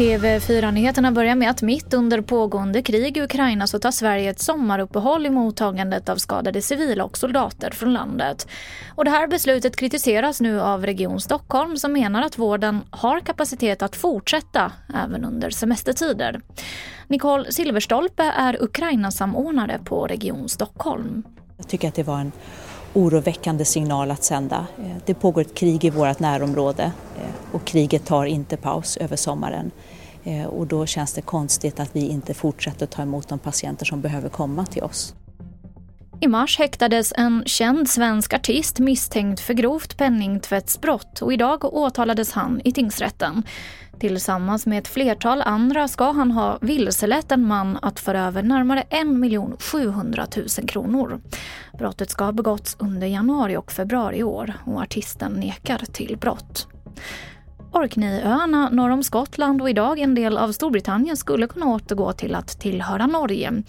TV4-nyheterna börjar med att mitt under pågående krig i Ukraina så tar Sverige ett sommaruppehåll i mottagandet av skadade civila och soldater från landet. Och det här beslutet kritiseras nu av Region Stockholm som menar att vården har kapacitet att fortsätta även under semestertider. Nicole Silverstolpe är Ukraina-samordnare på Region Stockholm. Jag tycker att det var en oroväckande signal att sända. Eh, det pågår ett krig i vårt närområde eh, och kriget tar inte paus över sommaren. Eh, och då känns det konstigt att vi inte fortsätter ta emot de patienter som behöver komma till oss. I mars häktades en känd svensk artist misstänkt för grovt penningtvättsbrott och idag åtalades han i tingsrätten. Tillsammans med ett flertal andra ska han ha vilselett en man att föra över närmare 1 700 000 kronor. Brottet ska ha begåtts under januari och februari i år och artisten nekar till brott. Orkneyöarna norr om Skottland och idag en del av Storbritannien skulle kunna återgå till att tillhöra Norge.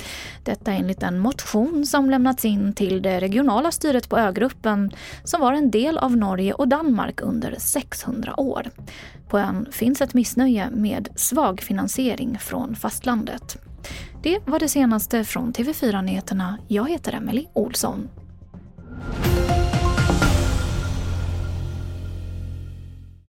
Detta enligt en motion som lämnats in till det regionala styret på ögruppen som var en del av Norge och Danmark under 600 år. På ön finns ett missnöje med svag finansiering från fastlandet. Det var det senaste från TV4 Nyheterna. Jag heter Emily Olsson.